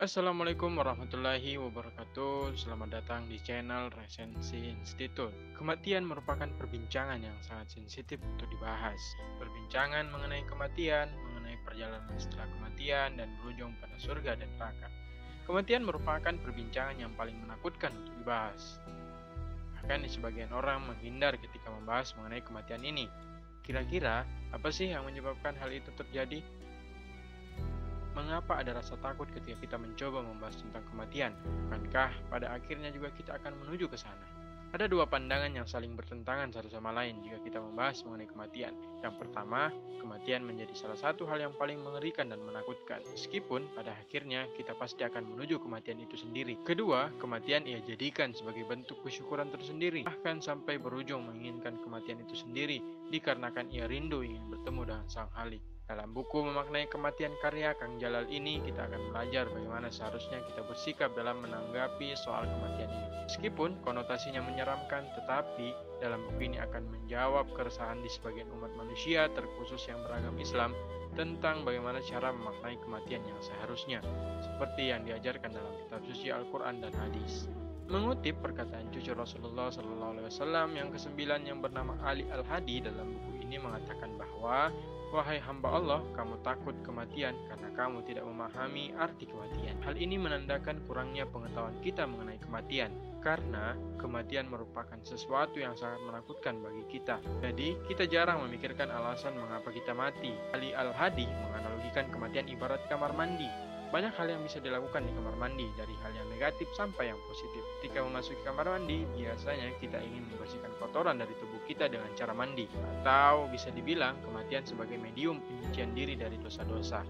Assalamualaikum warahmatullahi wabarakatuh. Selamat datang di channel Resensi Institut Kematian merupakan perbincangan yang sangat sensitif untuk dibahas. Perbincangan mengenai kematian, mengenai perjalanan setelah kematian dan berujung pada surga dan neraka. Kematian merupakan perbincangan yang paling menakutkan untuk dibahas. Bahkan sebagian orang menghindar ketika membahas mengenai kematian ini. Kira-kira apa sih yang menyebabkan hal itu terjadi? Mengapa ada rasa takut ketika kita mencoba membahas tentang kematian? Bukankah pada akhirnya juga kita akan menuju ke sana? Ada dua pandangan yang saling bertentangan satu sama lain jika kita membahas mengenai kematian. Yang pertama, kematian menjadi salah satu hal yang paling mengerikan dan menakutkan, meskipun pada akhirnya kita pasti akan menuju kematian itu sendiri. Kedua, kematian ia jadikan sebagai bentuk kesyukuran tersendiri, bahkan sampai berujung menginginkan kematian itu sendiri, dikarenakan ia rindu ingin bertemu dengan Sang Halik. Dalam buku Memaknai Kematian karya Kang Jalal ini, kita akan belajar bagaimana seharusnya kita bersikap dalam menanggapi soal kematian ini. Meskipun konotasinya menyeramkan, tetapi dalam buku ini akan menjawab keresahan di sebagian umat manusia, terkhusus yang beragam Islam, tentang bagaimana cara memaknai kematian yang seharusnya, seperti yang diajarkan dalam kitab suci Al-Quran dan hadis. Mengutip perkataan cucu Rasulullah SAW yang kesembilan yang bernama Ali Al-Hadi dalam buku ini mengatakan bahwa Wahai hamba Allah, kamu takut kematian karena kamu tidak memahami arti kematian. Hal ini menandakan kurangnya pengetahuan kita mengenai kematian, karena kematian merupakan sesuatu yang sangat menakutkan bagi kita. Jadi, kita jarang memikirkan alasan mengapa kita mati. Ali Al-Hadi menganalogikan kematian ibarat kamar mandi. Banyak hal yang bisa dilakukan di kamar mandi, dari hal yang negatif sampai yang positif. Ketika memasuki kamar mandi, biasanya kita ingin membersihkan kotoran dari tubuh kita dengan cara mandi, atau bisa dibilang kematian sebagai medium penyucian diri dari dosa-dosa.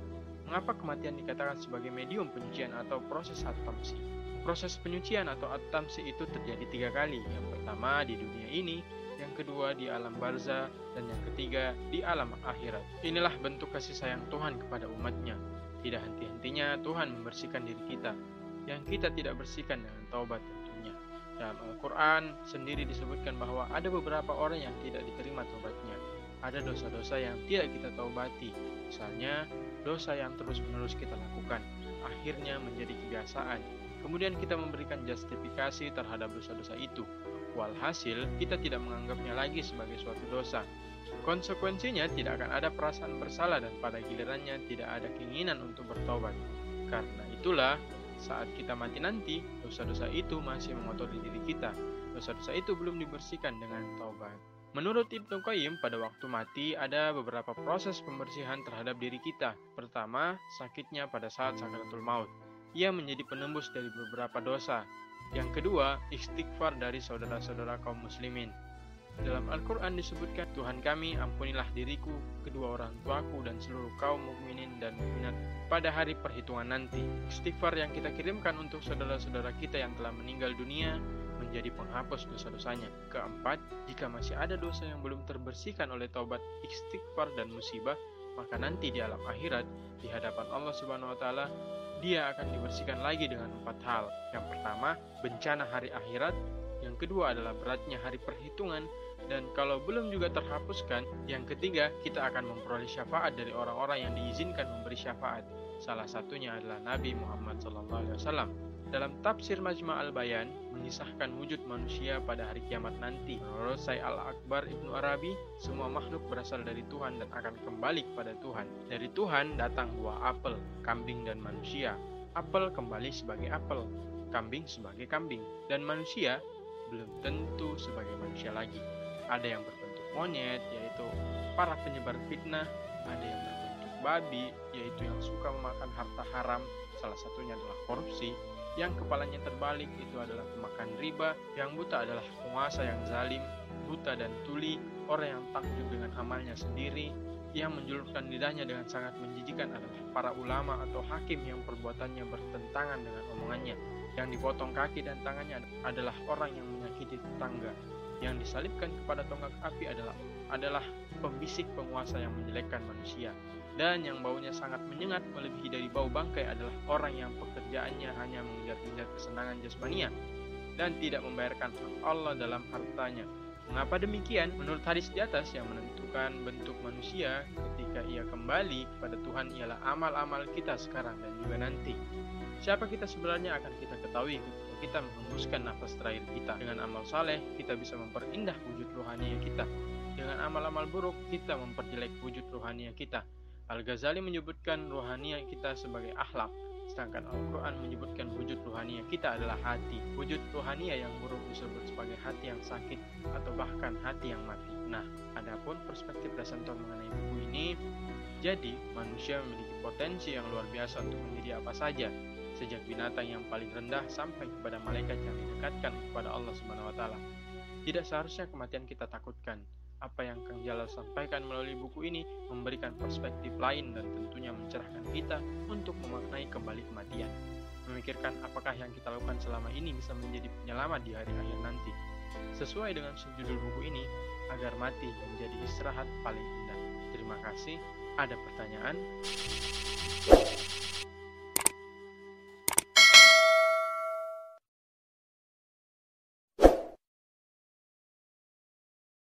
Mengapa kematian dikatakan sebagai medium penyucian atau proses atamsi? Proses penyucian atau atamsi itu terjadi tiga kali. Yang pertama di dunia ini, yang kedua di alam barza, dan yang ketiga di alam akhirat. Inilah bentuk kasih sayang Tuhan kepada umatnya. Tidak henti-hentinya Tuhan membersihkan diri kita, yang kita tidak bersihkan dengan taubat tentunya. Dalam Al-Quran sendiri disebutkan bahwa ada beberapa orang yang tidak diterima taubatnya. Ada dosa-dosa yang tidak kita taubati, misalnya dosa yang terus-menerus kita lakukan, akhirnya menjadi kebiasaan. Kemudian kita memberikan justifikasi terhadap dosa-dosa itu. Walhasil, kita tidak menganggapnya lagi sebagai suatu dosa, Konsekuensinya tidak akan ada perasaan bersalah dan pada gilirannya tidak ada keinginan untuk bertobat. Karena itulah saat kita mati nanti, dosa-dosa itu masih mengotori diri kita. Dosa-dosa itu belum dibersihkan dengan taubat. Menurut Ibnu Qayyim, pada waktu mati ada beberapa proses pembersihan terhadap diri kita. Pertama, sakitnya pada saat sakaratul maut. Ia menjadi penembus dari beberapa dosa. Yang kedua, istighfar dari saudara-saudara kaum muslimin. Dalam Al-Quran disebutkan, Tuhan kami ampunilah diriku, kedua orang tuaku, dan seluruh kaum mukminin dan mukminat pada hari perhitungan nanti. Istighfar yang kita kirimkan untuk saudara-saudara kita yang telah meninggal dunia menjadi penghapus dosa-dosanya. Keempat, jika masih ada dosa yang belum terbersihkan oleh taubat, istighfar, dan musibah, maka nanti di alam akhirat, di hadapan Allah Subhanahu wa Ta'ala, dia akan dibersihkan lagi dengan empat hal. Yang pertama, bencana hari akhirat. Yang kedua adalah beratnya hari perhitungan dan kalau belum juga terhapuskan, yang ketiga kita akan memperoleh syafaat dari orang-orang yang diizinkan memberi syafaat. Salah satunya adalah Nabi Muhammad SAW. Dalam tafsir Majma' al-Bayan, mengisahkan wujud manusia pada hari kiamat nanti. Menurut Sayyid Al-Akbar Ibnu Arabi, semua makhluk berasal dari Tuhan dan akan kembali kepada Tuhan. Dari Tuhan datang buah apel, kambing dan manusia. Apel kembali sebagai apel, kambing sebagai kambing, dan manusia belum tentu sebagai manusia lagi ada yang berbentuk monyet yaitu para penyebar fitnah ada yang berbentuk babi yaitu yang suka memakan harta haram salah satunya adalah korupsi yang kepalanya terbalik itu adalah pemakan riba yang buta adalah penguasa yang zalim buta dan tuli orang yang takjub dengan amalnya sendiri yang menjulurkan lidahnya dengan sangat menjijikan adalah para ulama atau hakim yang perbuatannya bertentangan dengan omongannya. Yang dipotong kaki dan tangannya adalah orang yang menyakiti tetangga. Yang disalibkan kepada tonggak api adalah adalah pembisik penguasa yang menjelekkan manusia. Dan yang baunya sangat menyengat melebihi dari bau bangkai adalah orang yang pekerjaannya hanya mengejar-ngejar kesenangan jasmania dan tidak membayarkan hak Allah dalam hartanya. Mengapa demikian? Menurut hadis di atas yang menentukan bentuk manusia ketika ia kembali kepada Tuhan ialah amal-amal kita sekarang dan juga nanti. Siapa kita sebenarnya akan kita ketahui ketika kita menghembuskan nafas terakhir kita. Dengan amal saleh, kita bisa memperindah wujud rohani kita. Dengan amal-amal buruk, kita memperjelek wujud rohani kita. Al-Ghazali menyebutkan rohani kita sebagai akhlak, sedangkan Al-Quran menyebutkan wujud rohani kita adalah hati. Wujud rohani yang buruk disebut sebagai hati yang sakit atau bahkan hati yang mati. Nah, adapun perspektif Dasantor mengenai buku ini, jadi manusia memiliki potensi yang luar biasa untuk menjadi apa saja, sejak binatang yang paling rendah sampai kepada malaikat yang didekatkan kepada Allah Subhanahu wa taala. Tidak seharusnya kematian kita takutkan. Apa yang Kang Jalal sampaikan melalui buku ini memberikan perspektif lain dan tentunya mencerahkan kita untuk memaknai kembali kematian. Memikirkan apakah yang kita lakukan selama ini bisa menjadi penyelamat di hari akhir nanti. Sesuai dengan judul buku ini, agar mati menjadi istirahat paling indah. Terima kasih. Ada pertanyaan?